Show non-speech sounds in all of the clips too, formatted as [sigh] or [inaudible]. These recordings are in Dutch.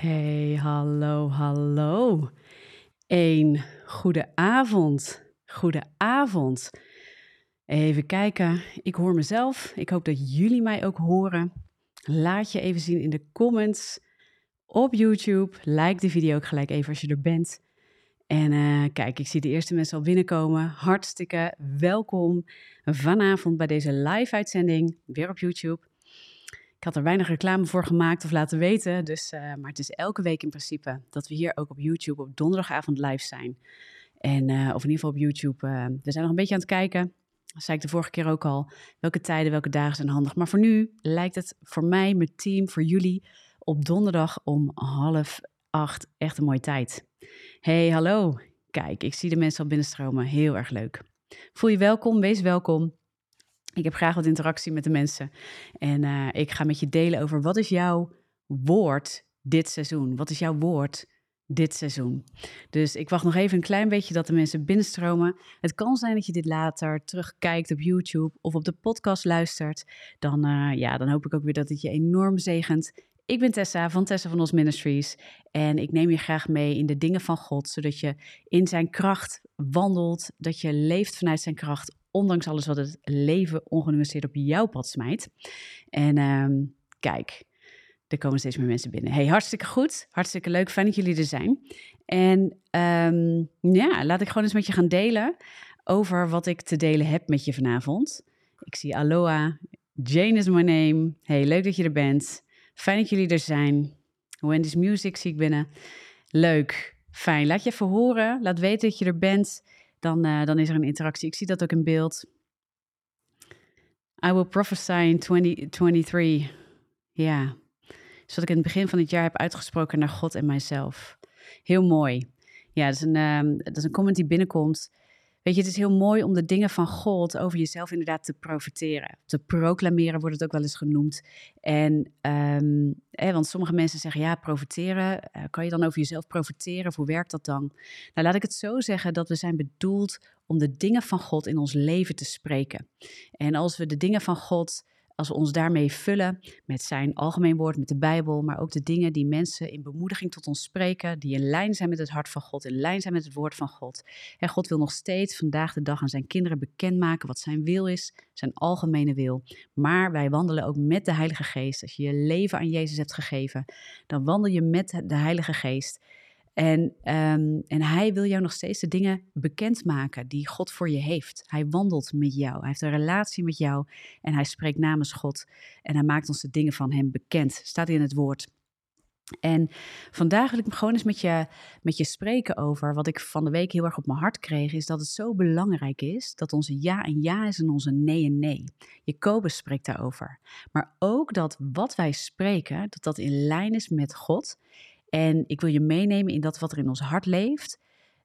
Hey, hallo, hallo. Een goede avond. Goede avond. Even kijken. Ik hoor mezelf. Ik hoop dat jullie mij ook horen. Laat je even zien in de comments op YouTube. Like de video ook gelijk even als je er bent. En uh, kijk, ik zie de eerste mensen al binnenkomen. Hartstikke welkom vanavond bij deze live-uitzending, weer op YouTube. Ik had er weinig reclame voor gemaakt of laten weten, dus, uh, maar het is elke week in principe dat we hier ook op YouTube op donderdagavond live zijn. En, uh, of in ieder geval op YouTube. we zijn nog een beetje aan het kijken. Dat zei ik de vorige keer ook al. Welke tijden, welke dagen zijn handig. Maar voor nu lijkt het voor mij, mijn team, voor jullie op donderdag om half acht echt een mooie tijd. Hey, hallo. Kijk, ik zie de mensen al binnenstromen. Heel erg leuk. Voel je welkom, wees welkom. Ik heb graag wat interactie met de mensen. En uh, ik ga met je delen over wat is jouw woord dit seizoen? Wat is jouw woord dit seizoen? Dus ik wacht nog even een klein beetje dat de mensen binnenstromen. Het kan zijn dat je dit later terugkijkt op YouTube of op de podcast luistert. Dan, uh, ja, dan hoop ik ook weer dat het je enorm zegent. Ik ben Tessa van Tessa van Os Ministries en ik neem je graag mee in de dingen van God, zodat je in zijn kracht wandelt, dat je leeft vanuit zijn kracht, ondanks alles wat het leven ongenuanceerd op jouw pad smijt. En um, kijk, er komen steeds meer mensen binnen. Hey, hartstikke goed, hartstikke leuk, fijn dat jullie er zijn. En um, ja, laat ik gewoon eens met je gaan delen over wat ik te delen heb met je vanavond. Ik zie Aloha, Jane is my name. Hey, leuk dat je er bent. Fijn dat jullie er zijn. Wendy's Music zie ik binnen. Leuk, fijn. Laat je even horen. Laat weten dat je er bent. Dan, uh, dan is er een interactie. Ik zie dat ook in beeld. I will prophesy in 2023. Ja. Dus wat ik in het begin van het jaar heb uitgesproken naar God en mijzelf. Heel mooi. Ja, een, um, dat is een comment die binnenkomt. Weet je, het is heel mooi om de dingen van God over jezelf inderdaad te profiteren. Te proclameren wordt het ook wel eens genoemd. En, hè, want sommige mensen zeggen, ja, profiteren. Uh, kan je dan over jezelf profiteren? Hoe werkt dat dan? Nou, laat ik het zo zeggen dat we zijn bedoeld om de dingen van God in ons leven te spreken. En als we de dingen van God als we ons daarmee vullen met zijn algemeen woord, met de Bijbel, maar ook de dingen die mensen in bemoediging tot ons spreken, die in lijn zijn met het hart van God, in lijn zijn met het woord van God. En God wil nog steeds vandaag de dag aan zijn kinderen bekendmaken wat zijn wil is, zijn algemene wil. Maar wij wandelen ook met de Heilige Geest. Als je je leven aan Jezus hebt gegeven, dan wandel je met de Heilige Geest. En, um, en hij wil jou nog steeds de dingen bekendmaken die God voor je heeft. Hij wandelt met jou, hij heeft een relatie met jou en hij spreekt namens God. En hij maakt ons de dingen van hem bekend, staat in het woord. En vandaag wil ik gewoon eens met je, met je spreken over wat ik van de week heel erg op mijn hart kreeg, is dat het zo belangrijk is dat onze ja en ja is en onze nee en nee. Jacobus spreekt daarover. Maar ook dat wat wij spreken, dat dat in lijn is met God en ik wil je meenemen in dat wat er in ons hart leeft.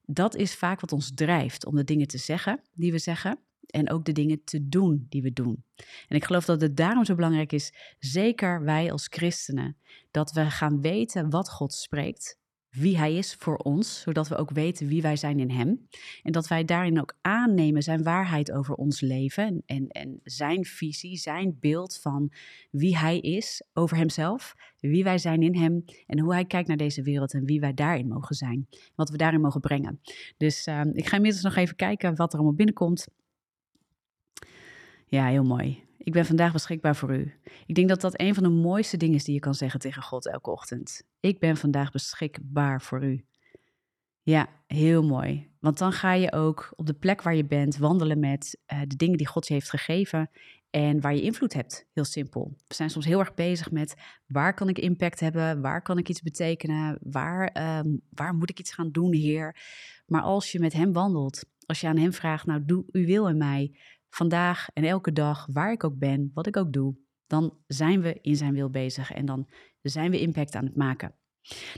Dat is vaak wat ons drijft om de dingen te zeggen die we zeggen. En ook de dingen te doen die we doen. En ik geloof dat het daarom zo belangrijk is, zeker wij als christenen, dat we gaan weten wat God spreekt wie Hij is voor ons, zodat we ook weten wie wij zijn in Hem. En dat wij daarin ook aannemen zijn waarheid over ons leven en, en Zijn visie, Zijn beeld van wie Hij is over Hemzelf, wie wij zijn in Hem en hoe Hij kijkt naar deze wereld en wie wij daarin mogen zijn, wat we daarin mogen brengen. Dus uh, ik ga inmiddels nog even kijken wat er allemaal binnenkomt. Ja, heel mooi. Ik ben vandaag beschikbaar voor u. Ik denk dat dat een van de mooiste dingen is die je kan zeggen tegen God elke ochtend. Ik ben vandaag beschikbaar voor u. Ja, heel mooi. Want dan ga je ook op de plek waar je bent wandelen met uh, de dingen die God je heeft gegeven en waar je invloed hebt. Heel simpel. We zijn soms heel erg bezig met waar kan ik impact hebben, waar kan ik iets betekenen, waar, uh, waar moet ik iets gaan doen, Heer. Maar als je met Hem wandelt, als je aan Hem vraagt, nou doe uw wil in mij, vandaag en elke dag, waar ik ook ben, wat ik ook doe, dan zijn we in zijn wil bezig en dan zijn we impact aan het maken.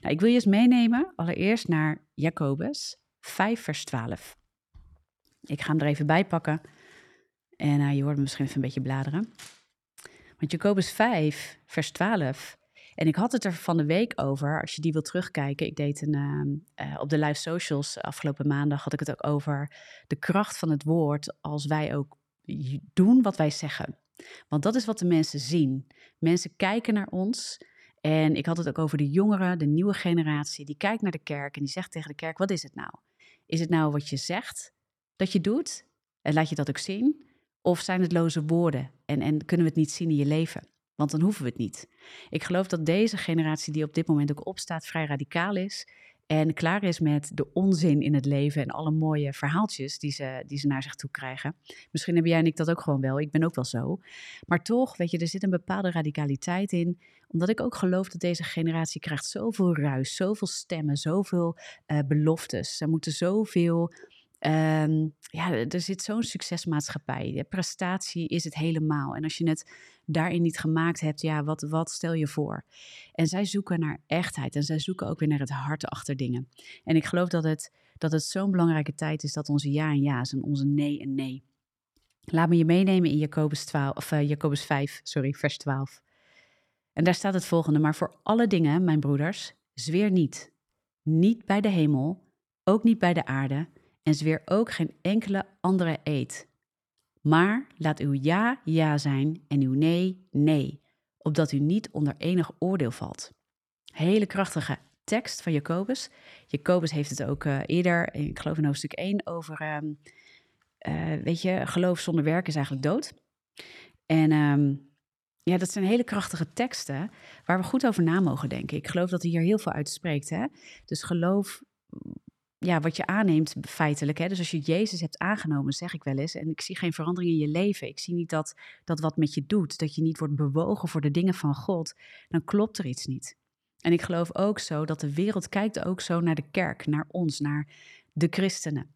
Nou, ik wil je eens meenemen allereerst naar Jacobus 5, vers 12. Ik ga hem er even bij pakken. En uh, je hoort me misschien even een beetje bladeren. Want Jacobus 5, vers 12. En ik had het er van de week over, als je die wil terugkijken. Ik deed een, uh, uh, op de live socials afgelopen maandag had ik het ook over de kracht van het woord als wij ook doen wat wij zeggen. Want dat is wat de mensen zien. Mensen kijken naar ons En ik had het ook over de jongeren, de nieuwe generatie, die kijkt naar de kerk en die zegt tegen de kerk: wat is het nou? Is het nou wat je zegt dat je doet? En laat je dat ook zien? Of zijn het loze woorden en, en kunnen we het niet zien in je leven? Want dan hoeven we het niet. Ik geloof dat deze generatie die op dit moment ook opstaat vrij radicaal is. En klaar is met de onzin in het leven en alle mooie verhaaltjes die ze, die ze naar zich toe krijgen. Misschien hebben jij en ik dat ook gewoon wel. Ik ben ook wel zo. Maar toch, weet je, er zit een bepaalde radicaliteit in. Omdat ik ook geloof dat deze generatie krijgt zoveel ruis, zoveel stemmen, zoveel uh, beloftes. Ze moeten zoveel Um, ja, er zit zo'n succesmaatschappij. De prestatie is het helemaal. En als je het daarin niet gemaakt hebt, ja, wat, wat stel je voor? En zij zoeken naar echtheid en zij zoeken ook weer naar het hart achter dingen. En ik geloof dat het, dat het zo'n belangrijke tijd is dat onze ja en ja en onze nee en nee. Laat me je meenemen in Jacobus, 12, of, uh, Jacobus 5, sorry, vers 12. En daar staat het volgende: Maar voor alle dingen, mijn broeders, zweer niet. Niet bij de hemel, ook niet bij de aarde en zweer ook geen enkele andere eed. Maar laat uw ja ja zijn en uw nee nee, opdat u niet onder enig oordeel valt. Hele krachtige tekst van Jacobus. Jacobus heeft het ook uh, eerder, ik geloof in hoofdstuk 1, over, um, uh, weet je, geloof zonder werk is eigenlijk dood. En um, ja, dat zijn hele krachtige teksten waar we goed over na mogen denken. Ik geloof dat hij hier heel veel uitspreekt. Hè? Dus geloof ja, wat je aanneemt feitelijk. Hè? Dus als je Jezus hebt aangenomen, zeg ik wel eens, en ik zie geen verandering in je leven. Ik zie niet dat dat wat met je doet, dat je niet wordt bewogen voor de dingen van God, dan klopt er iets niet. En ik geloof ook zo dat de wereld kijkt ook zo naar de kerk, naar ons, naar de christenen.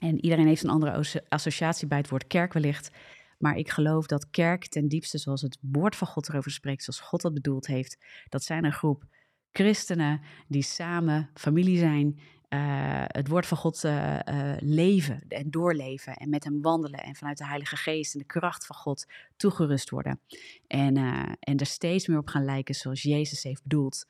En iedereen heeft een andere associatie bij het woord kerk wellicht. Maar ik geloof dat kerk ten diepste, zoals het woord van God erover spreekt, zoals God dat bedoeld heeft, dat zijn een groep christenen die samen familie zijn, uh, het woord van God uh, uh, leven en doorleven en met hem wandelen en vanuit de Heilige Geest en de kracht van God toegerust worden. En, en er steeds meer op gaan lijken zoals Jezus heeft bedoeld.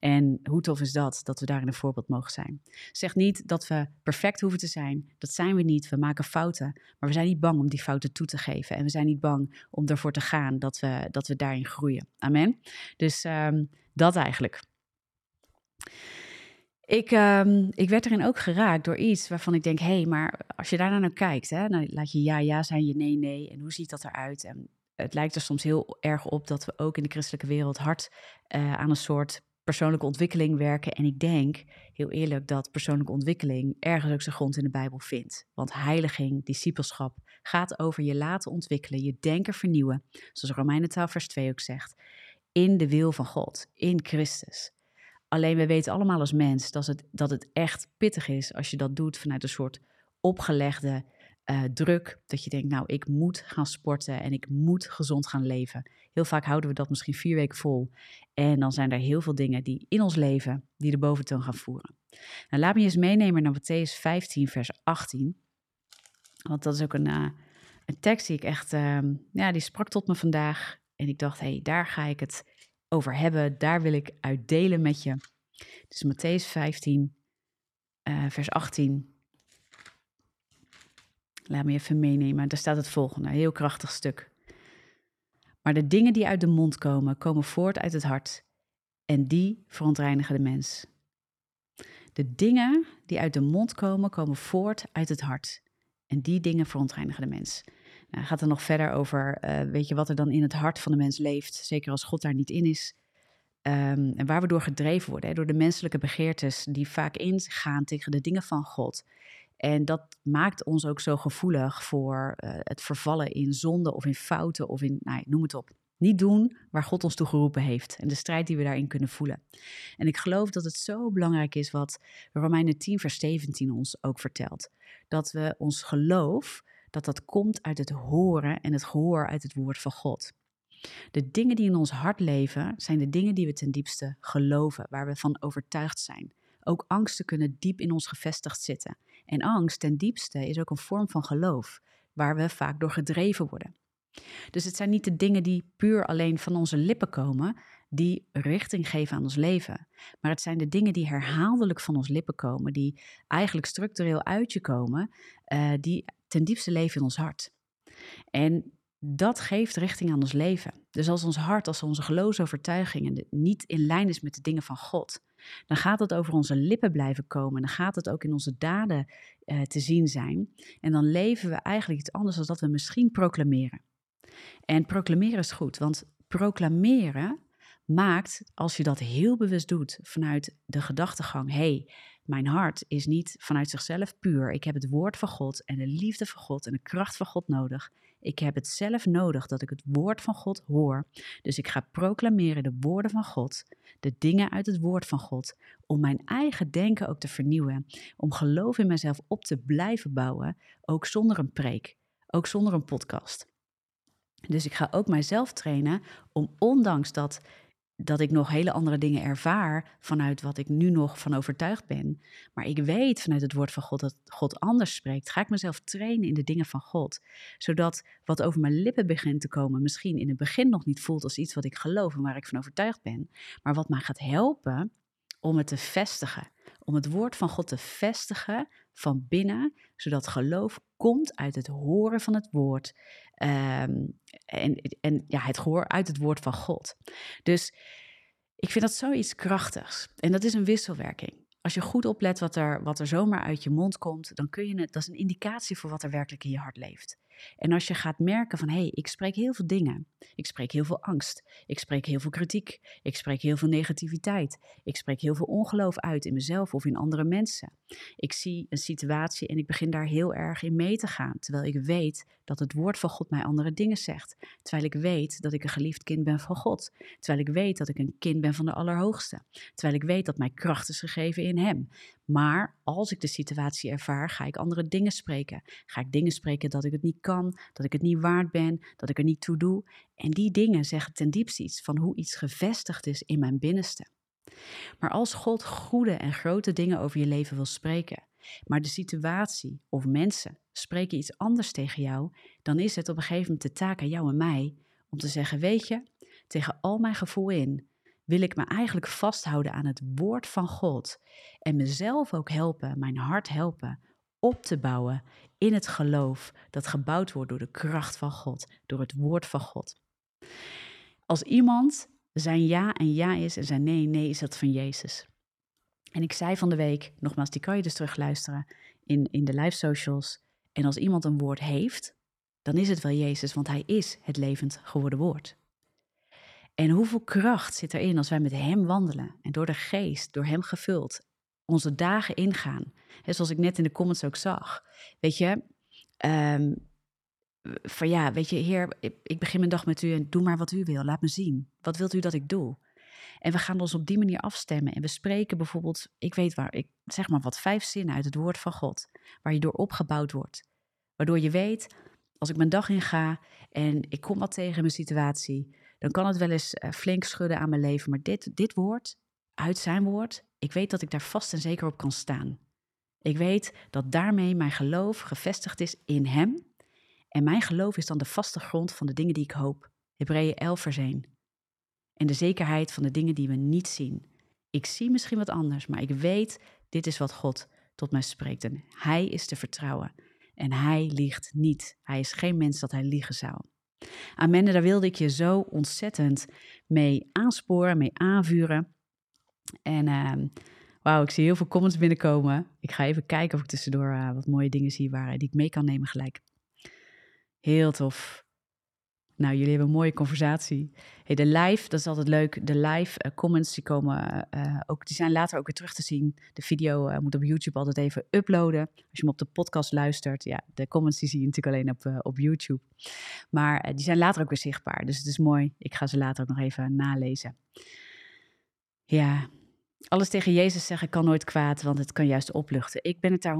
En hoe tof is dat, dat we daarin een voorbeeld mogen zijn. Zeg niet dat we perfect hoeven te zijn. Dat zijn we niet. We maken fouten. Maar we zijn niet bang om die fouten toe te geven. En we zijn niet bang om ervoor te gaan dat we, dat we daarin groeien. Amen. Dus um, dat eigenlijk. Ik, um, ik werd erin ook geraakt door iets waarvan ik denk: hé, hey, maar als je daarna naar kijkt, hè, laat je ja, ja zijn, je nee, nee. En hoe ziet dat eruit? En het lijkt er soms heel erg op dat we ook in de christelijke wereld hard uh, aan een soort persoonlijke ontwikkeling werken. En ik denk, heel eerlijk, dat persoonlijke ontwikkeling ergens ook zijn grond in de Bijbel vindt. Want heiliging, discipelschap, gaat over je laten ontwikkelen, je denken vernieuwen. Zoals Romeinen 12, vers 2 ook zegt. In de wil van God, in Christus. Alleen we weten allemaal als mens dat het, dat het echt pittig is als je dat doet vanuit een soort opgelegde uh, druk. Dat je denkt, nou, ik moet gaan sporten en ik moet gezond gaan leven. Heel vaak houden we dat misschien vier weken vol. En dan zijn er heel veel dingen die in ons leven die de boventoon gaan voeren. Nou, laat me eens meenemen naar Matthäus 15, vers 18. Want dat is ook een, uh, een tekst die ik echt, uh, ja, die sprak tot me vandaag. En ik dacht, hé, hey, daar ga ik het over hebben, daar wil ik uit delen met je. Dus Matthäus 15, uh, vers 18. Laat me even meenemen. Daar staat het volgende, heel krachtig stuk. Maar de dingen die uit de mond komen, komen voort uit het hart. En die verontreinigen de mens. De dingen die uit de mond komen, komen voort uit het hart. En die dingen verontreinigen de mens. Gaat er nog verder over, uh, weet je, wat er dan in het hart van de mens leeft, zeker als God daar niet in is. Um, en waar we door gedreven worden, door de menselijke begeertes die vaak ingaan tegen de dingen van God. En dat maakt ons ook zo gevoelig voor uh, het vervallen in zonde of in fouten of in, nou, noem het op. Niet doen waar God ons toe geroepen heeft en de strijd die we daarin kunnen voelen. En ik geloof dat het zo belangrijk is wat Romeinen 10, vers 17 ons ook vertelt. Dat we ons geloof dat dat komt uit het horen en het gehoor uit het woord van God. De dingen die in ons hart leven, zijn de dingen die we ten diepste geloven, waar we van overtuigd zijn. Ook angsten kunnen diep in ons gevestigd zitten. En angst ten diepste is ook een vorm van geloof, waar we vaak door gedreven worden. Dus het zijn niet de dingen die puur alleen van onze lippen komen, die richting geven aan ons leven. Maar het zijn de dingen die herhaaldelijk van ons lippen komen, die eigenlijk structureel uit je komen, uh, die ten diepste leven in ons hart. En dat geeft richting aan ons leven. Dus als ons hart, als onze geloofsovertuigingen niet in lijn is met de dingen van God, dan gaat het over onze lippen blijven komen. Dan gaat het ook in onze daden uh, te zien zijn. En dan leven we eigenlijk iets anders dan dat we misschien proclameren. En proclameren is goed, want proclameren maakt, als je dat heel bewust doet vanuit de gedachtegang, hey, mijn hart is niet vanuit zichzelf puur. Ik heb het woord van God en de liefde van God en de kracht van God nodig. Ik heb het zelf nodig dat ik het woord van God hoor. Dus ik ga proclameren de woorden van God, de dingen uit het woord van God, om mijn eigen denken ook te vernieuwen, om geloof in mezelf op te blijven bouwen, ook zonder een preek, ook zonder een podcast. Dus ik ga ook mijzelf trainen om ondanks dat dat ik nog hele andere dingen ervaar vanuit wat ik nu nog van overtuigd ben. Maar ik weet vanuit het woord van God dat God anders spreekt. Ga ik mezelf trainen in de dingen van God. Zodat wat over mijn lippen begint te komen, misschien in het begin nog niet voelt als iets wat ik geloof en waar ik van overtuigd ben. Maar wat mij gaat helpen om het te vestigen. Om het woord van God te vestigen van binnen, zodat geloof komt uit het horen van het woord. Ehm, en, en ja, het gehoor uit het woord van God. Dus ik vind dat zoiets krachtigs. En dat is een wisselwerking. Als je goed oplet wat er, wat er zomaar uit je mond komt, dan kun je het, dat is een indicatie voor wat er werkelijk in je hart leeft. En als je gaat merken van hé, hey, ik spreek heel veel dingen. Ik spreek heel veel angst. Ik spreek heel veel kritiek. Ik spreek heel veel negativiteit. Ik spreek heel veel ongeloof uit in mezelf of in andere mensen. Ik zie een situatie en ik begin daar heel erg in mee te gaan, terwijl ik weet dat het woord van God mij andere dingen zegt. Terwijl ik weet dat ik een geliefd kind ben van God. Terwijl ik weet dat ik een kind ben van de Allerhoogste. Terwijl ik weet dat mij kracht is gegeven in Hem. Maar als ik de situatie ervaar, ga ik andere dingen spreken. Ga ik dingen spreken dat ik het niet kan, dat ik het niet waard ben, dat ik er niet toe doe. En die dingen zeggen ten diepste iets van hoe iets gevestigd is in mijn binnenste. Maar als God goede en grote dingen over je leven wil spreken, maar de situatie of mensen spreken iets anders tegen jou, dan is het op een gegeven moment de taak aan jou en mij om te zeggen: Weet je, tegen al mijn gevoel in, wil ik me eigenlijk vasthouden aan het woord van God en mezelf ook helpen, mijn hart helpen op te bouwen in het geloof dat gebouwd wordt door de kracht van God, door het woord van God. Als iemand zijn ja en ja is en zijn nee nee is dat van Jezus. En ik zei van de week, nogmaals, die kan je dus terugluisteren in, in de live socials. En als iemand een woord heeft, dan is het wel Jezus, want hij is het levend geworden woord. En hoeveel kracht zit erin als wij met Hem wandelen en door de geest, door Hem gevuld, onze dagen ingaan. He, zoals ik net in de comments ook zag. Weet je, um, van ja, weet je, Heer, ik begin mijn dag met U en doe maar wat U wil. Laat me zien. Wat wilt U dat ik doe? En we gaan ons op die manier afstemmen. En we spreken bijvoorbeeld, ik weet waar, ik zeg maar wat, vijf zinnen uit het woord van God. Waar je door opgebouwd wordt. Waardoor je weet, als ik mijn dag inga en ik kom wat tegen mijn situatie, dan kan het wel eens uh, flink schudden aan mijn leven. Maar dit, dit woord, uit zijn woord, ik weet dat ik daar vast en zeker op kan staan. Ik weet dat daarmee mijn geloof gevestigd is in Hem. En mijn geloof is dan de vaste grond van de dingen die ik hoop. Hebreeën 11 vers 1. En de zekerheid van de dingen die we niet zien. Ik zie misschien wat anders, maar ik weet, dit is wat God tot mij spreekt. En Hij is te vertrouwen. En Hij liegt niet. Hij is geen mens dat Hij liegen zou. Amen, daar wilde ik je zo ontzettend mee aansporen, mee aanvuren. En uh, wauw, ik zie heel veel comments binnenkomen. Ik ga even kijken of ik tussendoor uh, wat mooie dingen zie waar, die ik mee kan nemen gelijk. Heel tof. Nou, jullie hebben een mooie conversatie. Hey, de live, dat is altijd leuk. De live uh, comments, die komen uh, ook, die zijn later ook weer terug te zien. De video uh, moet op YouTube altijd even uploaden. Als je hem op de podcast luistert, ja, de comments die zie je natuurlijk alleen op, op YouTube. Maar die zijn later ook weer zichtbaar. Dus het is mooi. Ik ga ze later ook nog even nalezen. Ja, alles tegen Jezus zeggen kan nooit kwaad, want het kan juist opluchten. Ik ben het daar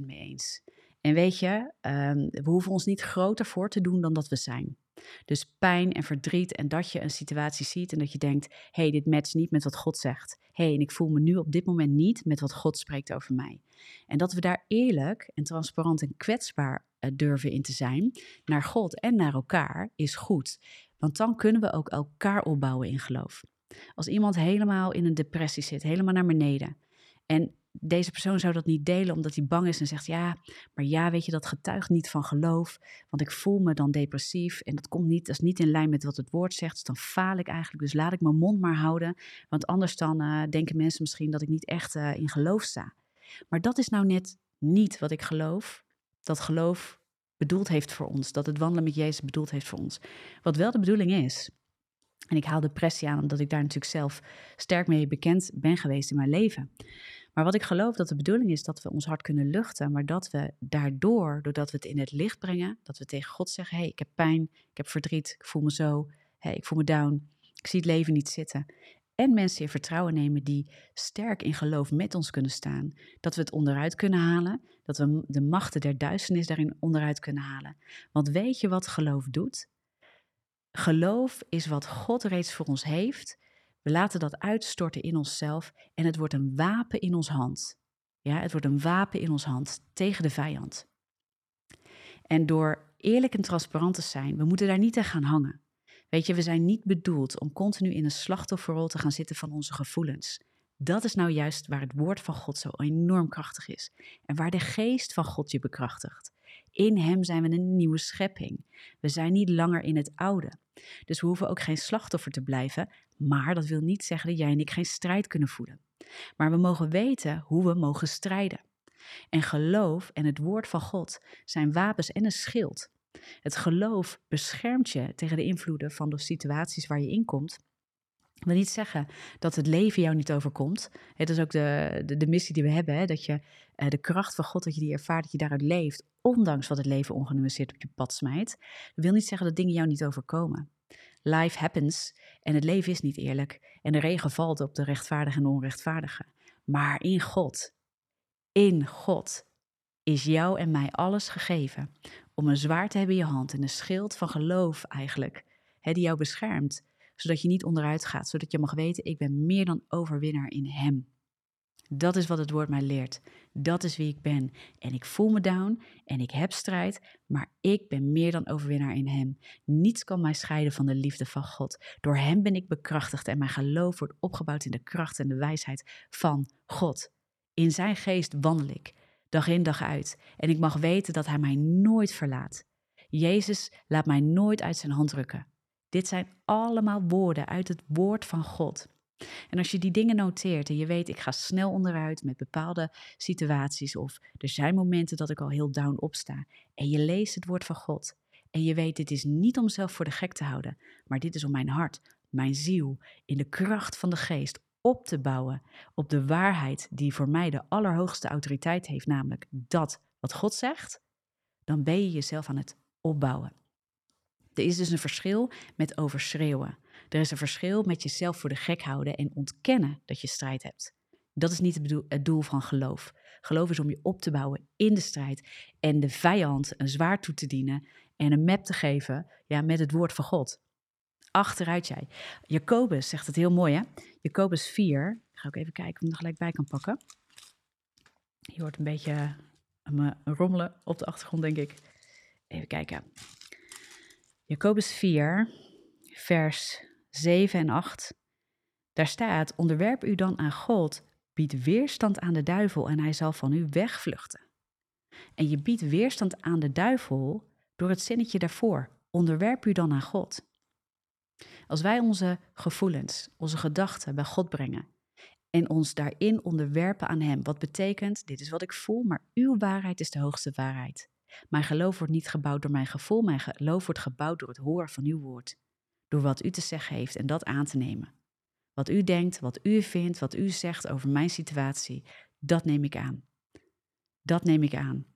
100% mee eens. En weet je, um, we hoeven ons niet groter voor te doen dan dat we zijn. Dus pijn en verdriet en dat je een situatie ziet en dat je denkt: hé, hey, dit matcht niet met wat God zegt. Hé, hey, en ik voel me nu op dit moment niet met wat God spreekt over mij. En dat we daar eerlijk en transparant en kwetsbaar uh, durven in te zijn naar God en naar elkaar is goed. Want dan kunnen we ook elkaar opbouwen in geloof. Als iemand helemaal in een depressie zit, helemaal naar beneden. En deze persoon zou dat niet delen omdat hij bang is en zegt: Ja, maar ja, weet je, dat getuigt niet van geloof. Want ik voel me dan depressief en dat komt niet, dat is niet in lijn met wat het woord zegt. Dus dan faal ik eigenlijk. Dus laat ik mijn mond maar houden. Want anders dan uh, denken mensen misschien dat ik niet echt uh, in geloof sta. Maar dat is nou net niet wat ik geloof. Dat geloof bedoeld heeft voor ons. Dat het wandelen met Jezus bedoeld heeft voor ons. Wat wel de bedoeling is. En ik haal depressie aan omdat ik daar natuurlijk zelf sterk mee bekend ben geweest in mijn leven. Maar wat ik geloof dat de bedoeling is dat we ons hart kunnen luchten, maar dat we daardoor, doordat we het in het licht brengen, dat we tegen God zeggen: hey, ik heb pijn, ik heb verdriet, ik voel me zo, hey, ik voel me down, ik zie het leven niet zitten. En mensen in vertrouwen nemen die sterk in geloof met ons kunnen staan. Dat we het onderuit kunnen halen, dat we de machten der duisternis daarin onderuit kunnen halen. Want weet je wat geloof doet? Geloof is wat God reeds voor ons heeft we laten dat uitstorten in onszelf en het wordt een wapen in ons hand. Ja, het wordt een wapen in ons hand tegen de vijand. En door eerlijk en transparant te zijn, we moeten daar niet aan gaan hangen. Weet je, we zijn niet bedoeld om continu in een slachtofferrol te gaan zitten van onze gevoelens. Dat is nou juist waar het woord van God zo enorm krachtig is en waar de geest van God je bekrachtigt. In Hem zijn we een nieuwe schepping. We zijn niet langer in het oude. Dus we hoeven ook geen slachtoffer te blijven, maar dat wil niet zeggen dat jij en ik geen strijd kunnen voelen. Maar we mogen weten hoe we mogen strijden. En geloof en het woord van God zijn wapens en een schild. Het geloof beschermt je tegen de invloeden van de situaties waar je in komt. Ik wil niet zeggen dat het leven jou niet overkomt. Het is ook de, de, missie die we hebben, hè? dat je uh, de kracht van God, dat je die ervaart, dat je daaruit leeft, ondanks wat het leven ongenuanceerd op je pad smijt. Dat wil niet zeggen dat dingen jou niet overkomen. Life happens en het leven is niet eerlijk. En de regen valt op de rechtvaardige en onrechtvaardige. Maar in God, in God, is jou en mij alles gegeven om een zwaard te hebben in je hand en een schild van geloof eigenlijk, die jou beschermt, zodat je niet onderuit gaat, zodat je mag weten, ik ben meer dan overwinnaar in Hem. Dat is wat het woord mij leert. Dat is wie ik ben. En ik voel me down en ik heb strijd, maar ik ben meer dan overwinnaar in Hem. Niets kan mij scheiden van de liefde van God. Door Hem ben ik bekrachtigd en mijn geloof wordt opgebouwd in de kracht en de wijsheid van God. In Zijn geest wandel ik, dag in dag uit. En ik mag weten dat Hij mij nooit verlaat. Jezus laat mij nooit uit Zijn hand drukken. Dit zijn allemaal woorden uit het woord van God. En als je die dingen noteert en je weet, ik ga snel onderuit met bepaalde situaties of er zijn momenten dat ik al heel down opsta en je leest het woord van God en je weet, dit is niet om zelf voor de gek te houden, maar dit is om mijn hart, mijn ziel, in de kracht van de geest op te bouwen op de waarheid die voor mij de allerhoogste autoriteit heeft, namelijk dat wat God zegt, dan ben je jezelf aan het opbouwen. Er is dus een verschil met overschreeuwen. Er is een verschil met jezelf voor de gek houden en ontkennen dat je strijd hebt. Dat is niet het doel van geloof. Geloof is om je op te bouwen in de strijd en de vijand een zwaard toe te dienen en een map te geven ja, met het woord van God. Achteruit jij. Jacobus zegt het heel mooi, hè? Jacobus 4. Ik ga ook even kijken of ik hem er gelijk bij kan pakken. Je hoort een beetje me rommelen op de achtergrond, denk ik. Even kijken. Jacobus 4, vers 7 en 8. Daar staat: Onderwerp u dan aan God, bied weerstand aan de duivel en hij zal van u wegvluchten. En je biedt weerstand aan de duivel door het zinnetje daarvoor: Onderwerp u dan aan God. Als wij onze gevoelens, onze gedachten bij God brengen en ons daarin onderwerpen aan Hem, wat betekent: dit is wat ik voel, maar uw waarheid is de hoogste waarheid. Mijn geloof wordt niet gebouwd door mijn gevoel, mijn geloof wordt gebouwd door het horen van uw woord door wat u te zeggen heeft en dat aan te nemen. Wat u denkt, wat u vindt, wat u zegt over mijn situatie, dat neem ik aan. Dat neem ik aan.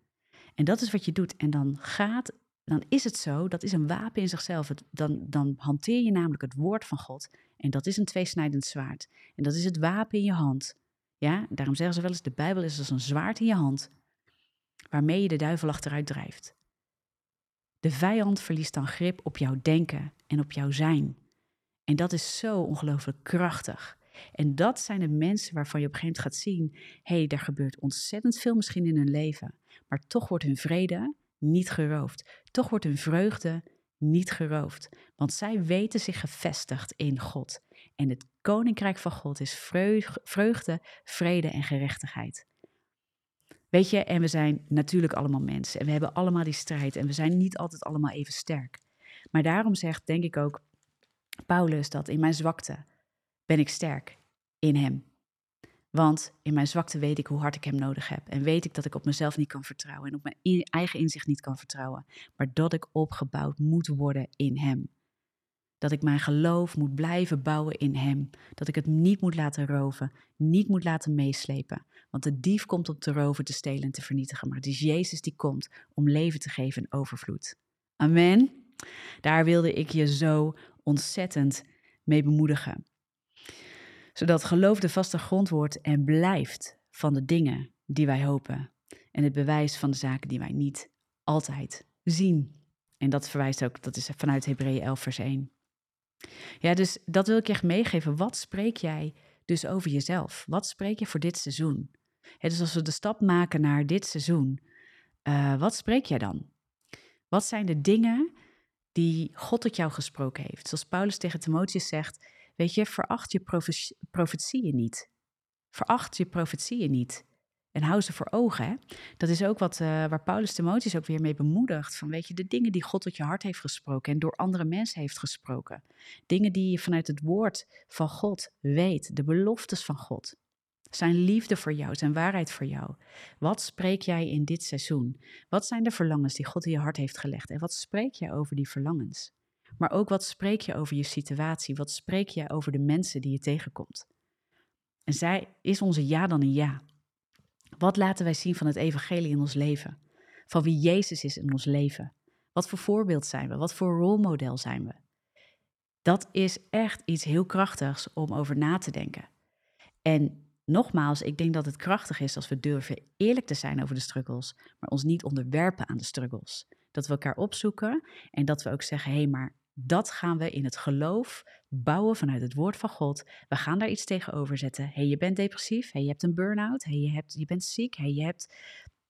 En dat is wat je doet. En dan gaat, dan is het zo, dat is een wapen in zichzelf. Dan, dan hanteer je namelijk het woord van God. En dat is een tweesnijdend zwaard. En dat is het wapen in je hand. Ja, daarom zeggen ze wel eens, de Bijbel is als een zwaard in je hand. Waarmee je de duivel achteruit drijft. De vijand verliest dan grip op jouw denken en op jouw zijn. En dat is zo ongelooflijk krachtig. En dat zijn de mensen waarvan je op een gegeven moment gaat zien: hé, hey, daar gebeurt ontzettend veel misschien in hun leven, maar toch wordt hun vrede niet geroofd. Toch wordt hun vreugde niet geroofd. Want zij weten zich gevestigd in God. En het koninkrijk van God is vreugde, vrede en gerechtigheid. Weet je, en we zijn natuurlijk allemaal mensen en we hebben allemaal die strijd en we zijn niet altijd allemaal even sterk. Maar daarom zegt, denk ik ook, Paulus dat in mijn zwakte ben ik sterk in hem. Want in mijn zwakte weet ik hoe hard ik hem nodig heb. En weet ik dat ik op mezelf niet kan vertrouwen en op mijn eigen inzicht niet kan vertrouwen. Maar dat ik opgebouwd moet worden in hem. Dat ik mijn geloof moet blijven bouwen in hem. Dat ik het niet moet laten roven, niet moet laten meeslepen. Want de dief komt om te roven, te stelen en te vernietigen. Maar het is Jezus die komt om leven te geven in overvloed. Amen. Daar wilde ik je zo ontzettend mee bemoedigen. Zodat geloof de vaste grond wordt en blijft van de dingen die wij hopen. En het bewijs van de zaken die wij niet altijd zien. En dat verwijst ook, dat is vanuit Hebreeën 11 vers 1. Ja, dus dat wil ik je echt meegeven. Wat spreek jij dus over jezelf? Wat spreek je voor dit seizoen? Dus als we de stap maken naar dit seizoen, uh, wat spreek jij dan? Wat zijn de dingen die God tot jou gesproken heeft? Zoals Paulus tegen Timotheus zegt, weet je, veracht je profetieën niet. Veracht je profetieën niet. En hou ze voor ogen. Dat is ook wat, uh, waar Paulus Timotheus ook weer mee bemoedigt. Van weet je, de dingen die God tot je hart heeft gesproken en door andere mensen heeft gesproken. Dingen die je vanuit het woord van God weet, de beloftes van God. Zijn liefde voor jou, zijn waarheid voor jou. Wat spreek jij in dit seizoen? Wat zijn de verlangens die God in je hart heeft gelegd? En wat spreek jij over die verlangens? Maar ook wat spreek je over je situatie? Wat spreek je over de mensen die je tegenkomt? En zij is onze ja dan een ja. Wat laten wij zien van het evangelie in ons leven? Van wie Jezus is in ons leven? Wat voor voorbeeld zijn we? Wat voor rolmodel zijn we? Dat is echt iets heel krachtigs om over na te denken. En nogmaals, ik denk dat het krachtig is als we durven eerlijk te zijn over de struggles, maar ons niet onderwerpen aan de struggles. Dat we elkaar opzoeken en dat we ook zeggen: hé, hey, maar dat gaan we in het geloof bouwen vanuit het woord van God. We gaan daar iets tegenover zetten. Hé, hey, je bent depressief. hey, je hebt een burn-out. hey, je, hebt, je bent ziek. hey, je hebt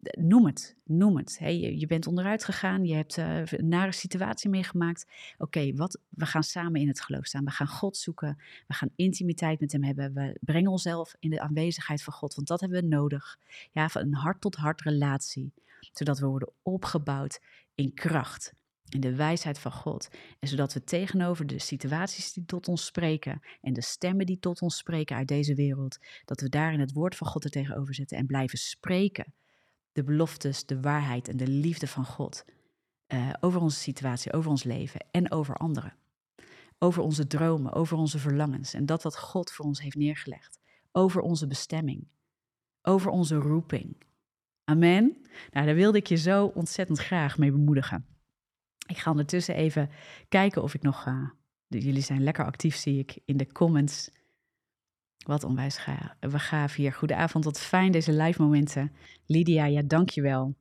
noem het, noem het. Hey, je, bent onderuit gegaan, je hebt uh, een nare situatie meegemaakt. Oké, wat? we gaan samen in het geloof staan. We gaan God zoeken. We gaan intimiteit met Hem hebben. We brengen onszelf in de aanwezigheid van God, want dat hebben we nodig. Ja, van een hart-tot-hart relatie, zodat we worden opgebouwd in kracht, in de wijsheid van God. En zodat we tegenover de situaties die tot ons spreken en de stemmen die tot ons spreken uit deze wereld, dat we daar in het woord van God er tegenover zetten en blijven spreken de beloftes, de waarheid en de liefde van God uh, over onze situatie, over ons leven en over anderen. Over onze dromen, over onze verlangens en dat wat God voor ons heeft neergelegd. Over onze bestemming, over onze roeping. Amen. Nou, daar wilde ik je zo ontzettend graag mee bemoedigen. Ik ga ondertussen even kijken of ik nog. Uh, jullie zijn lekker actief, zie ik in de comments. Wat onwijs gaaf. Hier. Goedenavond, wat fijn deze live momenten. Lydia, ja, dankjewel.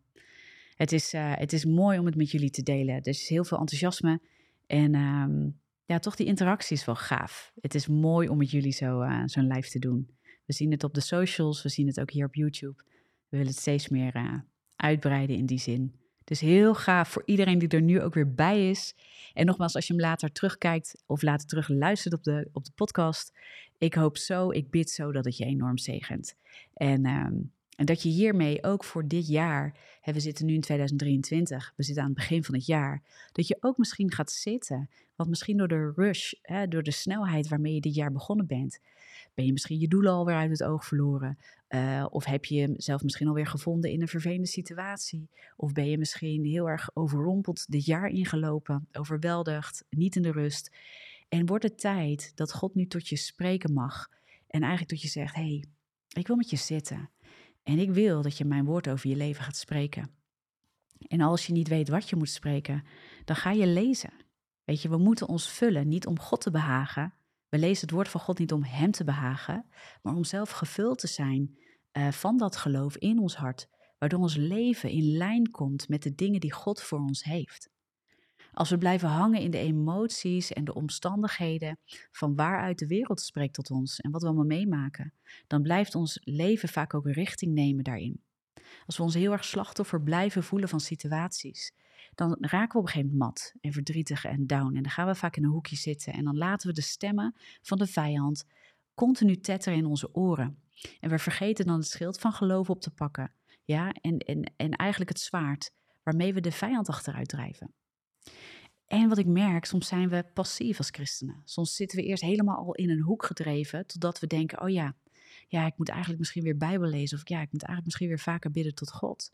Het is, uh, het is mooi om het met jullie te delen. Er is heel veel enthousiasme. En um, ja, toch die interactie is wel gaaf. Het is mooi om met jullie zo, uh, zo'n live te doen. We zien het op de socials, we zien het ook hier op YouTube. We willen het steeds meer uh, uitbreiden in die zin. Dus heel gaaf voor iedereen die er nu ook weer bij is. En nogmaals, als je hem later terugkijkt of later terug luistert op de, op de podcast. Ik hoop zo, ik bid zo dat het je enorm zegent. En, ehm, en dat je hiermee ook voor dit jaar, we zitten nu in 2023, we zitten aan het begin van het jaar, dat je ook misschien gaat zitten. Want misschien door de rush, hè, door de snelheid waarmee je dit jaar begonnen bent, ben je misschien je doelen alweer uit het oog verloren. Uh, of heb je jezelf misschien alweer gevonden in een vervelende situatie? Of ben je misschien heel erg overrompeld dit jaar ingelopen, overweldigd, niet in de rust? En wordt het tijd dat God nu tot je spreken mag en eigenlijk tot je zegt: Hé, hey, ik wil met je zitten en ik wil dat je mijn woord over je leven gaat spreken. En als je niet weet wat je moet spreken, dan ga je lezen. Weet je, we moeten ons vullen, niet om God te behagen. We lezen het woord van God niet om Hem te behagen, maar om zelf gevuld te zijn uh, van dat geloof in ons hart, waardoor ons leven in lijn komt met de dingen die God voor ons heeft. Als we blijven hangen in de emoties en de omstandigheden van waaruit de wereld spreekt tot ons en wat we allemaal meemaken, dan blijft ons leven vaak ook richting nemen daarin. Als we ons heel erg slachtoffer blijven voelen van situaties, dan raken we op een gegeven moment mat en verdrietig en down. En dan gaan we vaak in een hoekje zitten en dan laten we de stemmen van de vijand continu tetteren in onze oren. En we vergeten dan het schild van geloof op te pakken. Ja, en, en, en eigenlijk het zwaard waarmee we de vijand achteruit drijven. En wat ik merk, soms zijn we passief als christenen. Soms zitten we eerst helemaal al in een hoek gedreven, totdat we denken: oh ja, ja, ik moet eigenlijk misschien weer Bijbel lezen. Of ja, ik moet eigenlijk misschien weer vaker bidden tot God.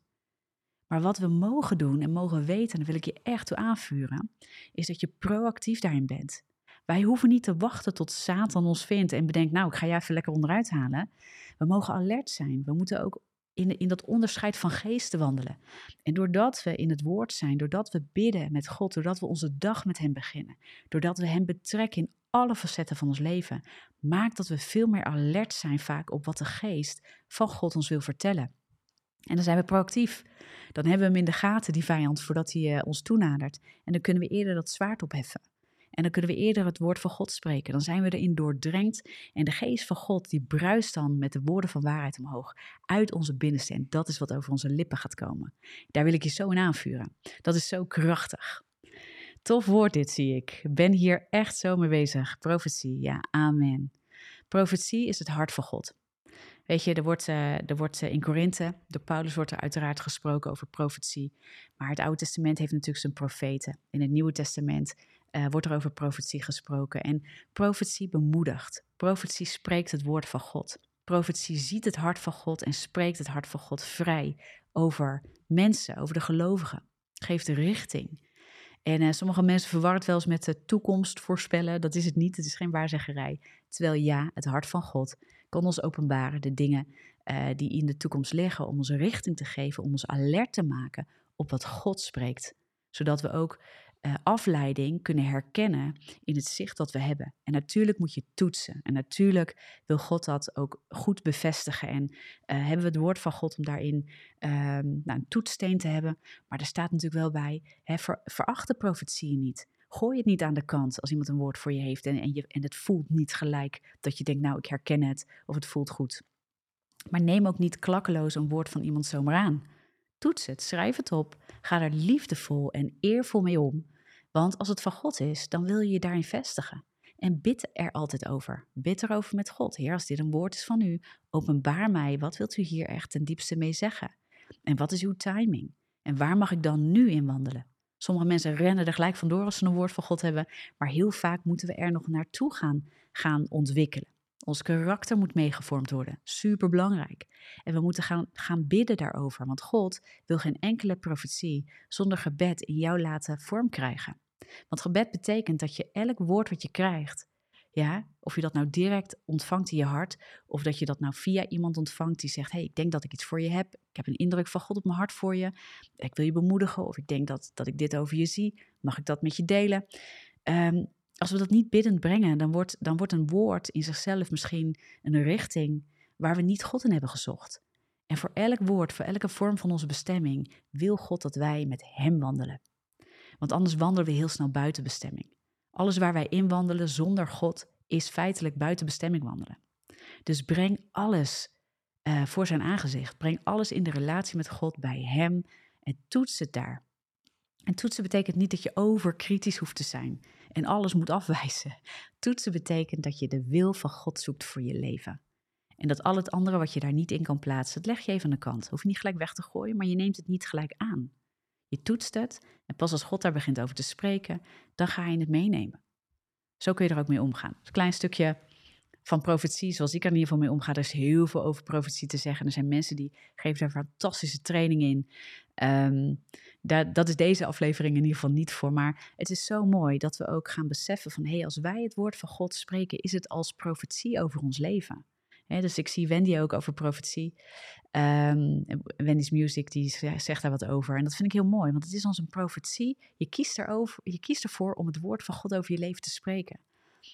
Maar wat we mogen doen en mogen weten, en daar wil ik je echt toe aanvuren, is dat je proactief daarin bent. Wij hoeven niet te wachten tot Satan ons vindt en bedenkt, nou, ik ga jij even lekker onderuit halen. We mogen alert zijn. We moeten ook in, in dat onderscheid van geesten wandelen. En doordat we in het woord zijn, doordat we bidden met God, doordat we onze dag met Hem beginnen, doordat we Hem betrekken in alle facetten van ons leven, maakt dat we veel meer alert zijn vaak op wat de geest van God ons wil vertellen. En dan zijn we proactief. Dan hebben we hem in de gaten, die vijand, voordat hij uh, ons toenadert. En dan kunnen we eerder dat zwaard opheffen. En dan kunnen we eerder het woord van God spreken. Dan zijn we erin doordrenkt. En de geest van God die bruist dan met de woorden van waarheid omhoog. Uit onze binnenste. En dat is wat over onze lippen gaat komen. Daar wil ik je zo in aanvuren. Dat is zo krachtig. Tof woord dit, zie ik. Ben hier echt zo mee bezig. Profetie, ja, amen. Profetie is het hart van God. Weet je, er wordt, uh, er wordt uh, in Korinthe, door Paulus wordt er uiteraard gesproken over profetie. Maar het Oude Testament heeft natuurlijk zijn profeten. In het Nieuwe Testament uh, wordt er over profetie gesproken. En profetie bemoedigt. Profetie spreekt het woord van God. Profetie ziet het hart van God en spreekt het hart van God vrij over mensen, over de gelovigen. Geeft richting. En uh, sommige mensen verwarren het wel eens met de toekomst voorspellen. Dat is het niet, het is geen waarzeggerij. Terwijl ja, het hart van God kan ons openbaren de dingen die in de toekomst liggen, om ons richting te geven, om ons alert te maken op wat God spreekt. Zodat we ook uh, afleiding kunnen herkennen in het zicht dat we hebben. En natuurlijk moet je toetsen. En natuurlijk wil God dat ook goed bevestigen. En uh, hebben we het woord van God om daarin uh, nou, een toetssteen te hebben. Maar er staat natuurlijk wel bij, hè, ver, veracht de profetieën niet. Gooi het niet aan de kant als iemand een woord voor je heeft en, en, je, en het voelt niet gelijk dat je denkt, nou ik herken het of het voelt goed. Maar neem ook niet klakkeloos een woord van iemand zomaar aan. Toets het, schrijf het op, ga er liefdevol en eervol mee om. Want als het van God is, dan wil je je daarin vestigen. En bid er altijd over. Bid erover met God. Heer, als dit een woord is van u, openbaar mij. Wat wilt u hier echt ten diepste mee zeggen? En wat is uw timing? En waar mag ik dan nu in wandelen? Sommige mensen rennen er gelijk vandoor als ze een woord van God hebben, maar heel vaak moeten we er nog naartoe gaan, gaan ontwikkelen. Ons karakter moet meegevormd worden. Super belangrijk. En we moeten gaan, gaan bidden daarover. Want God wil geen enkele profetie zonder gebed in jou laten vorm krijgen. Want gebed betekent dat je elk woord wat je krijgt, ja, of je dat nou direct ontvangt in je hart, of dat je dat nou via iemand ontvangt die zegt: hey, ik denk dat ik iets voor je heb. Ik heb een indruk van God op mijn hart voor je. Ik wil je bemoedigen, of ik denk dat, dat ik dit over je zie. Mag ik dat met je delen? Um, als we dat niet biddend brengen, dan wordt, dan wordt een woord in zichzelf misschien een richting waar we niet God in hebben gezocht. En voor elk woord, voor elke vorm van onze bestemming, wil God dat wij met Hem wandelen. Want anders wandelen we heel snel buiten bestemming. Alles waar wij in wandelen zonder God is feitelijk buiten bestemming wandelen. Dus breng alles uh, voor zijn aangezicht. Breng alles in de relatie met God bij Hem en toets het daar. En toetsen betekent niet dat je overkritisch hoeft te zijn en alles moet afwijzen. [laughs] Toetsen betekent dat je de wil van God zoekt voor je leven. En dat al het andere wat je daar niet in kan plaatsen, dat leg je even aan de kant. Hoef je niet gelijk weg te gooien, maar je neemt het niet gelijk aan. Je toetst het en pas als God daar begint over te spreken, dan ga je het meenemen. Zo kun je er ook mee omgaan. een klein stukje van profetie, zoals ik er in ieder geval mee omga. Er is heel veel over profetie te zeggen. Er zijn mensen die geven daar fantastische training in. Daar, dat is deze aflevering in ieder geval niet voor. Maar het is zo mooi dat we ook gaan beseffen van... hé, hey, als wij het woord van God spreken, is het als profetie over ons leven. Dus ik zie Wendy ook over profetie. Um, Wendy's Music, die zegt daar wat over. En dat vind ik heel mooi, want het is ons een profetie. Je kiest, erover, je kiest ervoor om het woord van God over je leven te spreken.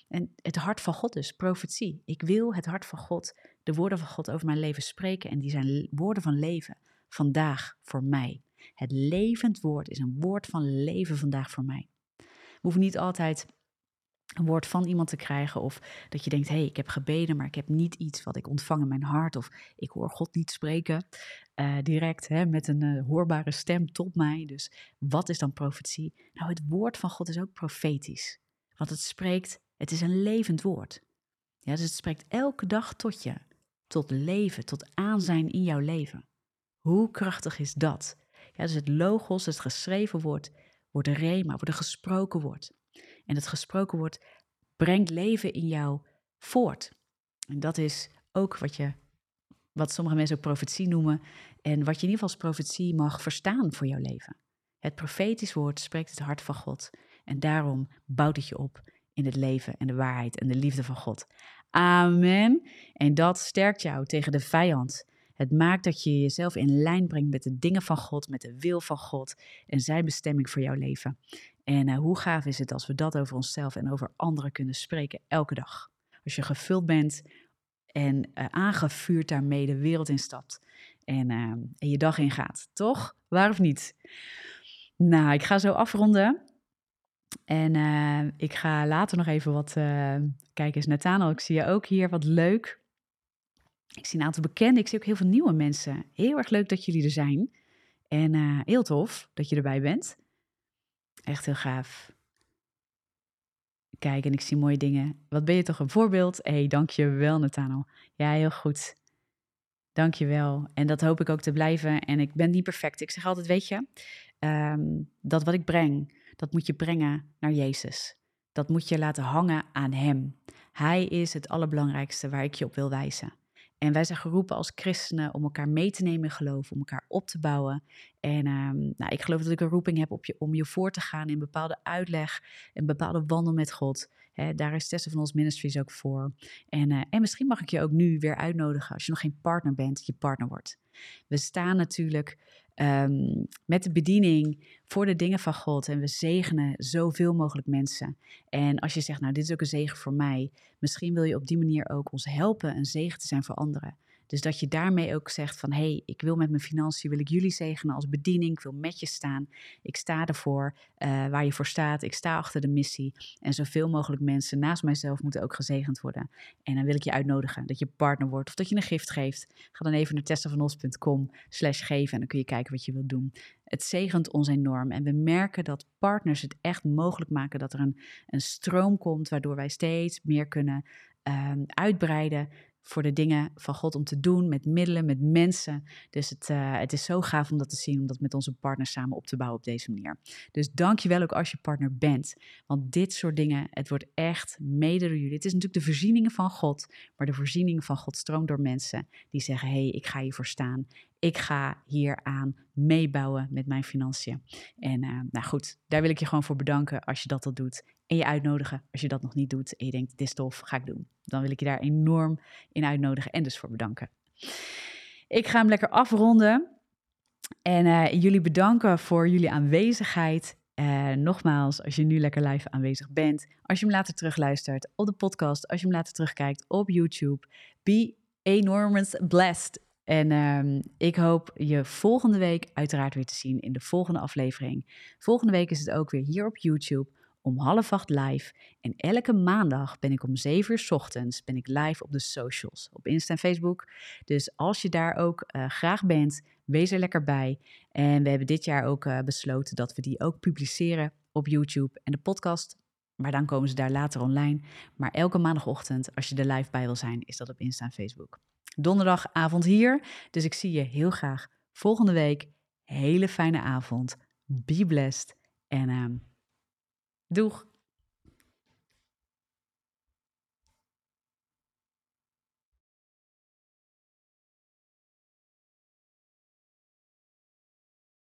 En het hart van God dus, profetie. Ik wil het hart van God, de woorden van God over mijn leven spreken. En die zijn woorden van leven, vandaag voor mij. Het levend woord is een woord van leven vandaag voor mij. We hoeven niet altijd een woord van iemand te krijgen of dat je denkt, hé, hey, ik heb gebeden, maar ik heb niet iets wat ik ontvang in mijn hart of ik hoor God niet spreken. uh, direct hè, met een uh, hoorbare stem tot mij. Dus wat is dan profetie? Nou, het woord van God is ook profetisch. Want het spreekt, het is een levend woord. Ja, dus het spreekt elke dag tot je, tot leven, tot aanzijn in jouw leven. Hoe krachtig is dat? Ja, dus het logos, het geschreven woord, wordt een rema, wordt een gesproken woord. En het gesproken woord brengt leven in jou voort. En dat is ook wat, je, wat sommige mensen ook profetie noemen. En wat je in ieder geval als profetie mag verstaan voor jouw leven. Het profetisch woord spreekt het hart van God. En daarom bouwt het je op in het leven en de waarheid en de liefde van God. Amen. En dat sterkt jou tegen de vijand. Het maakt dat je jezelf in lijn brengt met de dingen van God, met de wil van God en zijn bestemming voor jouw leven. En uh, hoe gaaf is het als we dat over onszelf en over anderen kunnen spreken elke dag? Als je gevuld bent en uh, aangevuurd daarmee de wereld instapt en, uh, en je dag ingaat, toch? Waar of niet? Nou, ik ga zo afronden. En ik ga later nog even wat kijken. Eens Nathanael, ik zie je ook hier. Wat leuk. Ik zie een aantal bekenden. Ik zie ook heel veel nieuwe mensen. Heel erg leuk dat jullie er zijn. En heel tof dat je erbij bent. Echt heel gaaf. Kijk, en ik zie mooie dingen. Wat ben je toch een voorbeeld? Hé, hey, dank je wel, Nathanael. Ja, heel goed. Dank je wel. En dat hoop ik ook te blijven. En ik ben niet perfect. Ik zeg altijd, weet je, um, dat wat ik breng dat moet je brengen naar Jezus. Dat moet je laten hangen aan Hem. Hij is het allerbelangrijkste waar ik je op wil wijzen. En wij zijn geroepen als christenen om elkaar mee te nemen in geloof, om elkaar op te bouwen. En um, nou, ik geloof dat ik een roeping heb op je, om je voor te gaan in bepaalde uitleg, een bepaalde wandel met God. Daar is Testen van ons Ministries ook voor. En, uh, en misschien mag ik je ook nu weer uitnodigen, als je nog geen partner bent, je partner wordt. We staan natuurlijk um, met de bediening voor de dingen van God. En we zegenen zoveel mogelijk mensen. En als je zegt, nou, dit is ook een zegen voor mij. Misschien wil je op die manier ook ons helpen een zegen te zijn voor anderen. Dus dat je daarmee ook zegt van hé, hey, ik wil met mijn financiën, wil ik jullie zegenen als bediening, ik wil met je staan. Ik sta ervoor uh, waar je voor staat, ik sta achter de missie. En zoveel mogelijk mensen naast mijzelf moeten ook gezegend worden. En dan wil ik je uitnodigen dat je partner wordt of dat je een gift geeft. Ga dan even naar testavanos.com slash geven en dan kun je kijken wat je wilt doen. Het zegent ons enorm en we merken dat partners het echt mogelijk maken dat er een, een stroom komt waardoor wij steeds meer kunnen um, uitbreiden voor de dingen van God om te doen, met middelen, met mensen. Dus het, uh, het is zo gaaf om dat te zien, om dat met onze partners samen op te bouwen op deze manier. Dus dank je wel ook als je partner bent. Want dit soort dingen, het wordt echt mede door jullie. Het is natuurlijk de voorzieningen van God, maar de voorzieningen van God stroomt door mensen die zeggen, hé, hey, ik ga hiervoor staan. Ik ga hieraan meebouwen met mijn financiën. En uh, nou goed, daar wil ik je gewoon voor bedanken als je dat al doet en je uitnodigen als je dat nog niet doet en je denkt, dit is tof, ga ik doen. Dan wil ik je daar enorm in uitnodigen en dus voor bedanken. Ik ga hem lekker afronden en uh, jullie bedanken voor jullie aanwezigheid. Uh, nogmaals, als je nu lekker live aanwezig bent, als je hem later terugluistert op de podcast, als je hem later terugkijkt op YouTube, be enormous blessed. En um, ik hoop je volgende week uiteraard weer te zien in de volgende aflevering. Volgende week is het ook weer hier op YouTube om half acht live. En elke maandag ben ik om zeven uur ochtends ben ik live op de socials, op Insta en Facebook. Dus als je daar ook uh, graag bent, wees er lekker bij. En we hebben dit jaar ook uh, besloten dat we die ook publiceren op YouTube en de podcast. Maar dan komen ze daar later online. Maar elke maandagochtend, als je er live bij wil zijn, is dat op Insta en Facebook. Donderdagavond hier. Dus ik zie je heel graag volgende week. Hele fijne avond. Be blessed. En uh, Doeg!